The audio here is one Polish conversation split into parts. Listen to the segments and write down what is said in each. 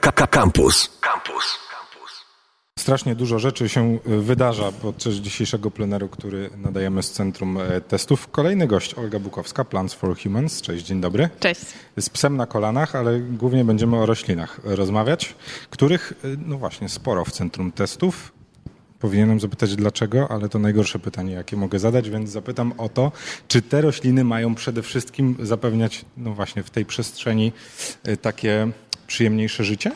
Campus. Campus. Strasznie dużo rzeczy się y, wydarza podczas dzisiejszego pleneru, który nadajemy z Centrum e, Testów. Kolejny gość, Olga Bukowska, Plants for Humans. Cześć, dzień dobry. Cześć. Z psem na kolanach, ale głównie będziemy o roślinach rozmawiać, których, y, no właśnie, sporo w Centrum Testów. Powinienem zapytać dlaczego, ale to najgorsze pytanie, jakie mogę zadać, więc zapytam o to, czy te rośliny mają przede wszystkim zapewniać, no właśnie, w tej przestrzeni y, takie przyjemniejsze życie?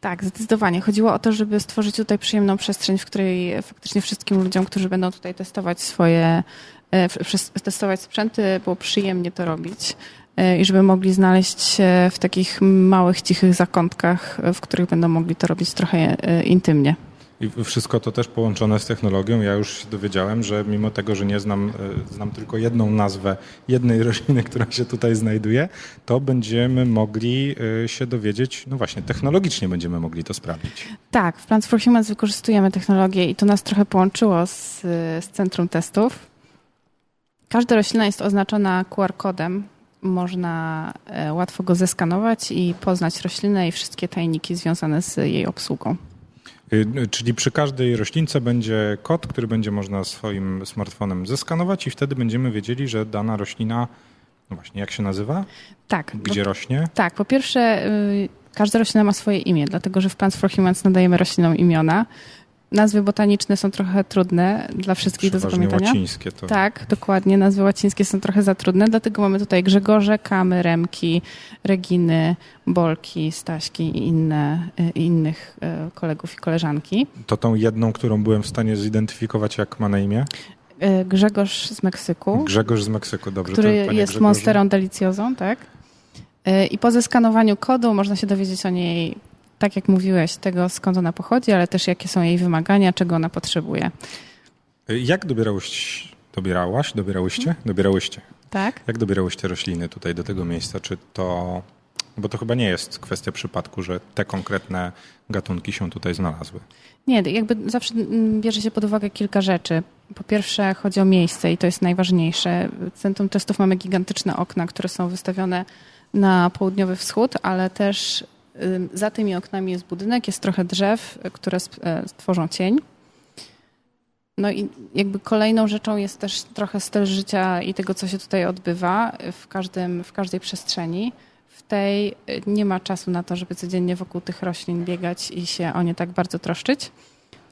Tak, zdecydowanie. Chodziło o to, żeby stworzyć tutaj przyjemną przestrzeń, w której faktycznie wszystkim ludziom, którzy będą tutaj testować swoje, e, testować sprzęty, było przyjemnie to robić e, i żeby mogli znaleźć się w takich małych, cichych zakątkach, w których będą mogli to robić trochę e, intymnie. I wszystko to też połączone z technologią. Ja już się dowiedziałem, że mimo tego, że nie znam, e, znam tylko jedną nazwę jednej rośliny, która się tutaj znajduje, to będziemy mogli e, się dowiedzieć, no właśnie, technologicznie będziemy mogli to sprawdzić. Tak, w Plants for Humans wykorzystujemy technologię i to nas trochę połączyło z, z centrum testów. Każda roślina jest oznaczona QR-kodem. Można e, łatwo go zeskanować i poznać roślinę i wszystkie tajniki związane z jej obsługą. Y, czyli przy każdej roślince będzie kod, który będzie można swoim smartfonem zeskanować i wtedy będziemy wiedzieli, że dana roślina, no właśnie, jak się nazywa? Tak. Gdzie bo, rośnie? Tak, po pierwsze, y, każda roślina ma swoje imię, dlatego że w Plants for Humans nadajemy roślinom imiona. Nazwy botaniczne są trochę trudne dla wszystkich do zapamiętania. łacińskie to. Tak, dokładnie. Nazwy łacińskie są trochę za trudne, dlatego mamy tutaj Grzegorze, Kamy, Remki, Reginy, Bolki, Staśki i inne, y, innych y, kolegów i koleżanki. To tą jedną, którą byłem w stanie zidentyfikować, jak ma na imię? Y, Grzegorz z Meksyku. Grzegorz z Meksyku, dobrze. Który jest Grzegorze. monsterą delicjozą, tak? I po zeskanowaniu kodu można się dowiedzieć o niej tak jak mówiłeś, tego skąd ona pochodzi, ale też jakie są jej wymagania, czego ona potrzebuje. Jak dobierałeś, dobierałaś, dobierałyście? Dobierałyście. Tak. Jak dobierałyście rośliny tutaj do tego miejsca? Czy to, bo to chyba nie jest kwestia przypadku, że te konkretne gatunki się tutaj znalazły. Nie, jakby zawsze bierze się pod uwagę kilka rzeczy. Po pierwsze chodzi o miejsce i to jest najważniejsze. W Centrum Testów mamy gigantyczne okna, które są wystawione na południowy wschód, ale też za tymi oknami jest budynek, jest trochę drzew, które e, stworzą cień. No i jakby kolejną rzeczą jest też trochę styl życia i tego, co się tutaj odbywa w, każdym, w każdej przestrzeni. W tej e, nie ma czasu na to, żeby codziennie wokół tych roślin biegać i się o nie tak bardzo troszczyć.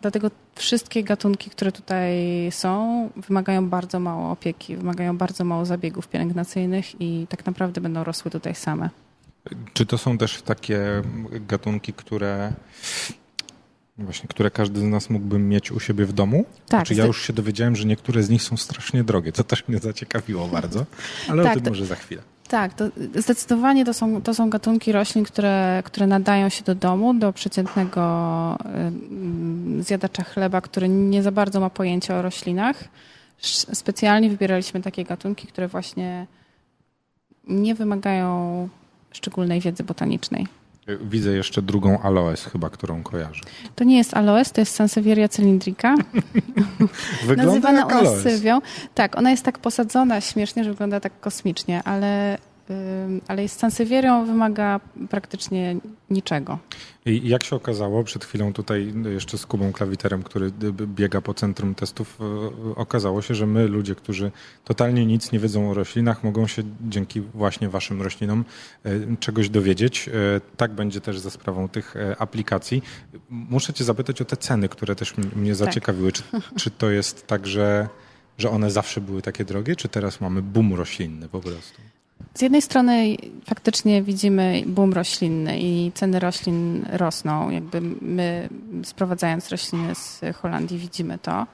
Dlatego wszystkie gatunki, które tutaj są, wymagają bardzo mało opieki, wymagają bardzo mało zabiegów pielęgnacyjnych i tak naprawdę będą rosły tutaj same. Czy to są też takie gatunki, które Właśnie, które każdy z nas mógłby mieć u siebie w domu. Tak. Znaczy, ja już się dowiedziałem, że niektóre z nich są strasznie drogie, co też mnie zaciekawiło bardzo, ale tak, o tym to, może za chwilę. Tak, to zdecydowanie to są, to są gatunki roślin, które, które nadają się do domu, do przeciętnego zjadacza chleba, który nie za bardzo ma pojęcia o roślinach. Specjalnie wybieraliśmy takie gatunki, które właśnie nie wymagają szczególnej wiedzy botanicznej. Widzę jeszcze drugą aloes chyba, którą kojarzę. To nie jest aloes, to jest Sansevieria cylindrica. Wygląda Nazywana jak aloes. Tak, ona jest tak posadzona śmiesznie, że wygląda tak kosmicznie, ale ale z Sansevierią wymaga praktycznie niczego. I jak się okazało, przed chwilą tutaj jeszcze z Kubą Klawiterem, który biega po centrum testów, e, okazało się, że my, ludzie, którzy totalnie nic nie wiedzą o roślinach, mogą się dzięki właśnie waszym roślinom czegoś dowiedzieć. Tak będzie też za sprawą tych aplikacji. Muszę cię zapytać o te ceny, które też mnie tak. zaciekawiły. Tak. Czy, czy to jest tak, że, że one zawsze były takie drogie, czy teraz mamy boom roślinny po prostu? Z jednej strony faktycznie widzimy boom roślinny i ceny roślin rosną. Jakby my sprowadzając rośliny z Holandii widzimy to.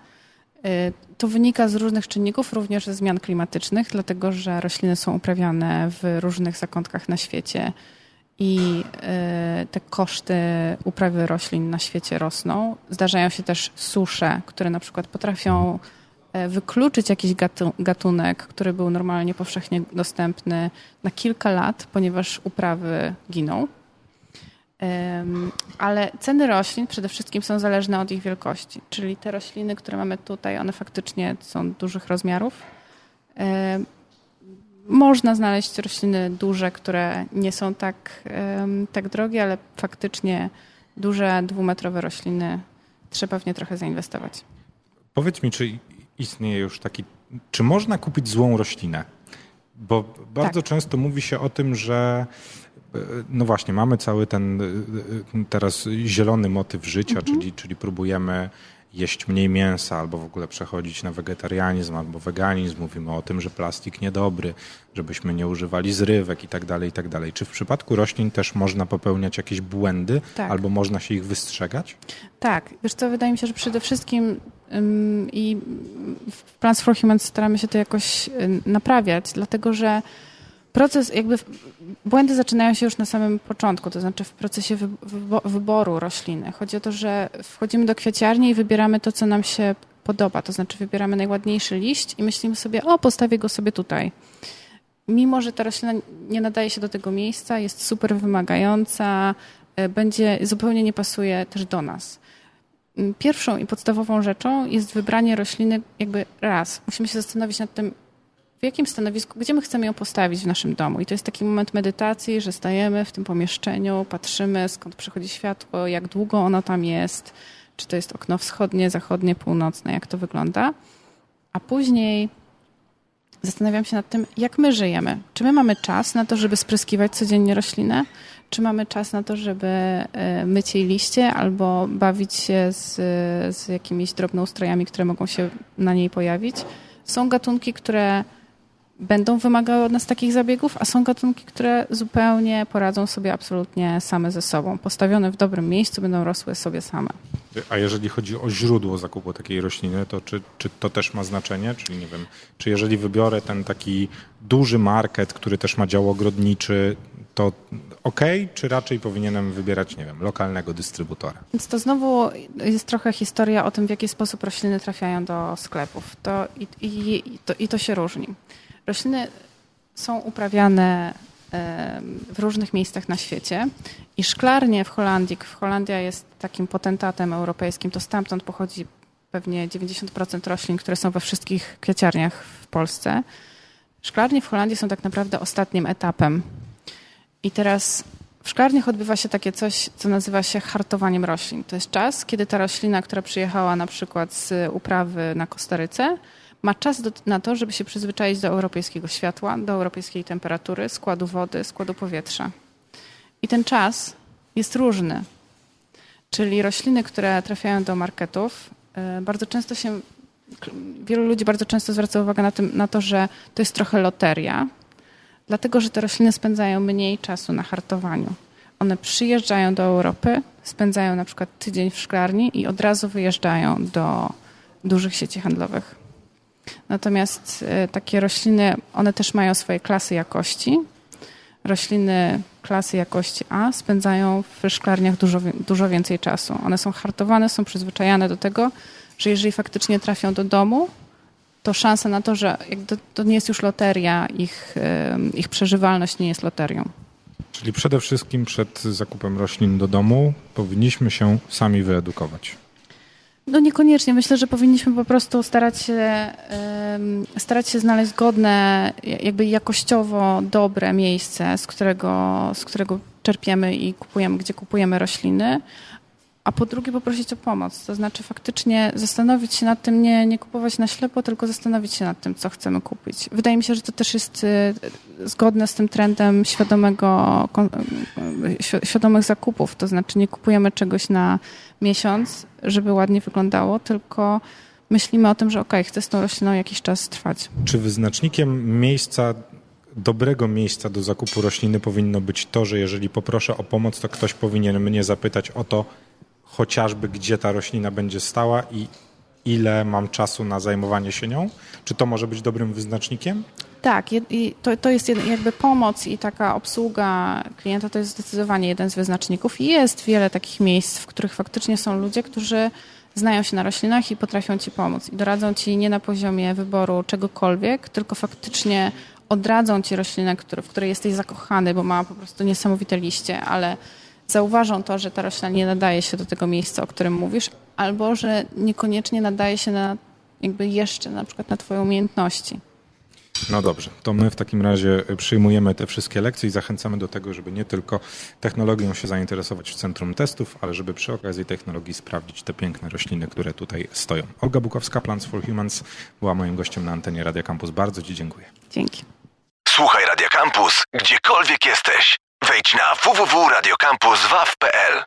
Y, to wynika z różnych czynników, również ze zmian klimatycznych, dlatego że rośliny są uprawiane w różnych zakątkach na świecie i y, te koszty uprawy roślin na świecie rosną. Zdarzają się też susze, które na przykład potrafią wykluczyć jakiś gatunek, który był normalnie powszechnie dostępny na kilka lat, ponieważ uprawy giną. Ale ceny roślin przede wszystkim są zależne od ich wielkości, czyli te rośliny, które mamy tutaj, one faktycznie są dużych rozmiarów. można znaleźć rośliny duże, które nie są tak, tak drogie, ale faktycznie duże, dwumetrowe rośliny trzeba w nie trochę zainwestować. Powiedz mi, czy istnieje już taki, czy można kupić złą roślinę? Bo bardzo tak. często mówi się o tym, że no właśnie, mamy cały ten teraz zielony motyw życia, mhm. czyli, czyli próbujemy jeść mniej mięsa albo w ogóle przechodzić na wegetarianizm albo weganizm. Mówimy o tym, że plastik niedobry, żebyśmy nie używali zrywek i tak dalej, i tak dalej. Czy w przypadku roślin też można popełniać jakieś błędy tak. albo można się ich wystrzegać? Tak. Wiesz co, wydaje mi się, że przede wszystkim i w Plants for Humans staramy się to jakoś naprawiać, dlatego że proces, jakby błędy zaczynają się już na samym początku, to znaczy w procesie wyboru rośliny. Chodzi o to, że wchodzimy do kwiaciarni i wybieramy to, co nam się podoba, to znaczy wybieramy najładniejszy liść i myślimy sobie, o, postawię go sobie tutaj. Mimo, że ta roślina nie nadaje się do tego miejsca, jest super wymagająca, e, będzie, zupełnie nie pasuje też do nas. Mm, pierwszą i podstawową rzeczą jest wybranie rośliny jakby raz. Musimy się zastanowić nad tym, w jakim stanowisku, gdzie my chcemy ją postawić w naszym domu. I to jest taki moment medytacji, że stajemy w tym pomieszczeniu, patrzymy skąd przychodzi światło, jak długo ono tam jest, czy to jest okno wschodnie, zachodnie, północne, jak to wygląda. A później zastanawiam się nad tym, jak my żyjemy. Czy my mamy czas na to, żeby spryskiwać codziennie roślinę? Czy mamy czas na to, żeby e, myć jej liście albo bawić się z, z jakimiś drobnoustrojami, które mogą się na niej pojawić? Są gatunki, które będą wymagały od nas takich zabiegów, a są gatunki, które zupełnie poradzą sobie absolutnie same ze sobą. Postawione w dobrym miejscu będą rosły sobie same. A jeżeli chodzi o źródło zakupu takiej rośliny, to czy, czy to też ma znaczenie? Czyli nie wiem, czy jeżeli wybiorę ten taki duży market, który też ma dział ogrodniczy, to ok, czy raczej powinienem wybierać, nie wiem, lokalnego dystrybutora? Więc to znowu jest trochę historia o tym, w jaki sposób rośliny trafiają do sklepów. To, i, i, i to, i to się różni. Rośliny są uprawiane w różnych miejscach na świecie i szklarnie w Holandii, Holandia jest takim potentatem europejskim, to stamtąd pochodzi pewnie 90% roślin, które są we wszystkich kwieciarniach w Polsce. Szklarnie w Holandii są tak naprawdę ostatnim etapem. I teraz w szklarniach odbywa się takie coś, co nazywa się hartowaniem roślin. To jest czas, kiedy ta roślina, która przyjechała na przykład z uprawy na Kostaryce, ma czas do, na to, żeby się przyzwyczaić do europejskiego światła, do europejskiej temperatury, składu wody, składu powietrza. I ten czas jest różny. Czyli rośliny, które trafiają do marketów, y, bardzo często się, wielu ludzi bardzo często zwraca uwagę na, tym, na to, że to jest trochę loteria, dlatego że te rośliny spędzają mniej czasu na hartowaniu. One przyjeżdżają do Europy, spędzają na przykład tydzień w szklarni i od razu wyjeżdżają do dużych sieci handlowych. Natomiast e, takie rośliny, one też mają swoje klasy jakości. Rośliny klasy jakości A spędzają w szklarniach dużo, dużo więcej czasu. One są hartowane, są przyzwyczajane do tego, że jeżeli faktycznie trafią do domu, to szansa na to, że to nie jest już loteria, ich, ich przeżywalność nie jest loterią. Czyli przede wszystkim przed zakupem roślin do domu powinniśmy się sami wyedukować. No niekoniecznie. Myślę, że powinniśmy po prostu starać się, starać się znaleźć godne, jakby jakościowo dobre miejsce, z którego, z którego czerpiemy i kupujemy, gdzie kupujemy rośliny, a po drugie poprosić o pomoc. To znaczy faktycznie zastanowić się nad tym, nie, nie kupować na ślepo, tylko zastanowić się nad tym, co chcemy kupić. Wydaje mi się, że to też jest y, zgodne z tym trendem świadomego, świadomych zakupów. To znaczy nie kupujemy czegoś na miesiąc, żeby ładnie wyglądało, tylko myślimy o tym, że ok, chcę z tą rośliną jakiś czas trwać. Czy wyznacznikiem miejsca dobrego miejsca do zakupu rośliny powinno być to, że jeżeli poproszę o pomoc, to ktoś powinien mnie zapytać o to, chociażby gdzie ta roślina będzie stała i ile mam czasu na zajmowanie się nią? Czy to może być dobrym wyznacznikiem? Tak, i to, to jest jakby pomoc i taka obsługa klienta to jest zdecydowanie jeden z wyznaczników. I jest wiele takich miejsc, w których faktycznie są ludzie, którzy znają się na roślinach i potrafią ci pomóc. I doradzą ci nie na poziomie wyboru czegokolwiek, tylko faktycznie odradzą ci roślinę, w której jesteś zakochany, bo ma po prostu niesamowite liście, ale zauważą to, że ta roślina nie nadaje się do tego miejsca, o którym mówisz, albo że niekoniecznie nadaje się na jakby jeszcze na przykład na twoje umiejętności. No dobrze, to my w takim razie przyjmujemy te wszystkie lekcje i zachęcamy do tego, żeby nie tylko technologią się zainteresować w centrum testów, ale żeby przy okazji technologii sprawdzić te piękne rośliny, które tutaj stoją. Olga Bukowska, Plants for Humans, była moim gościem na antenie Radia Campus. Bardzo Ci dziękuję. Dzięki. Słuchaj Radia Campus, gdziekolwiek jesteś. Wejdź na www.radiocampus.waw.pl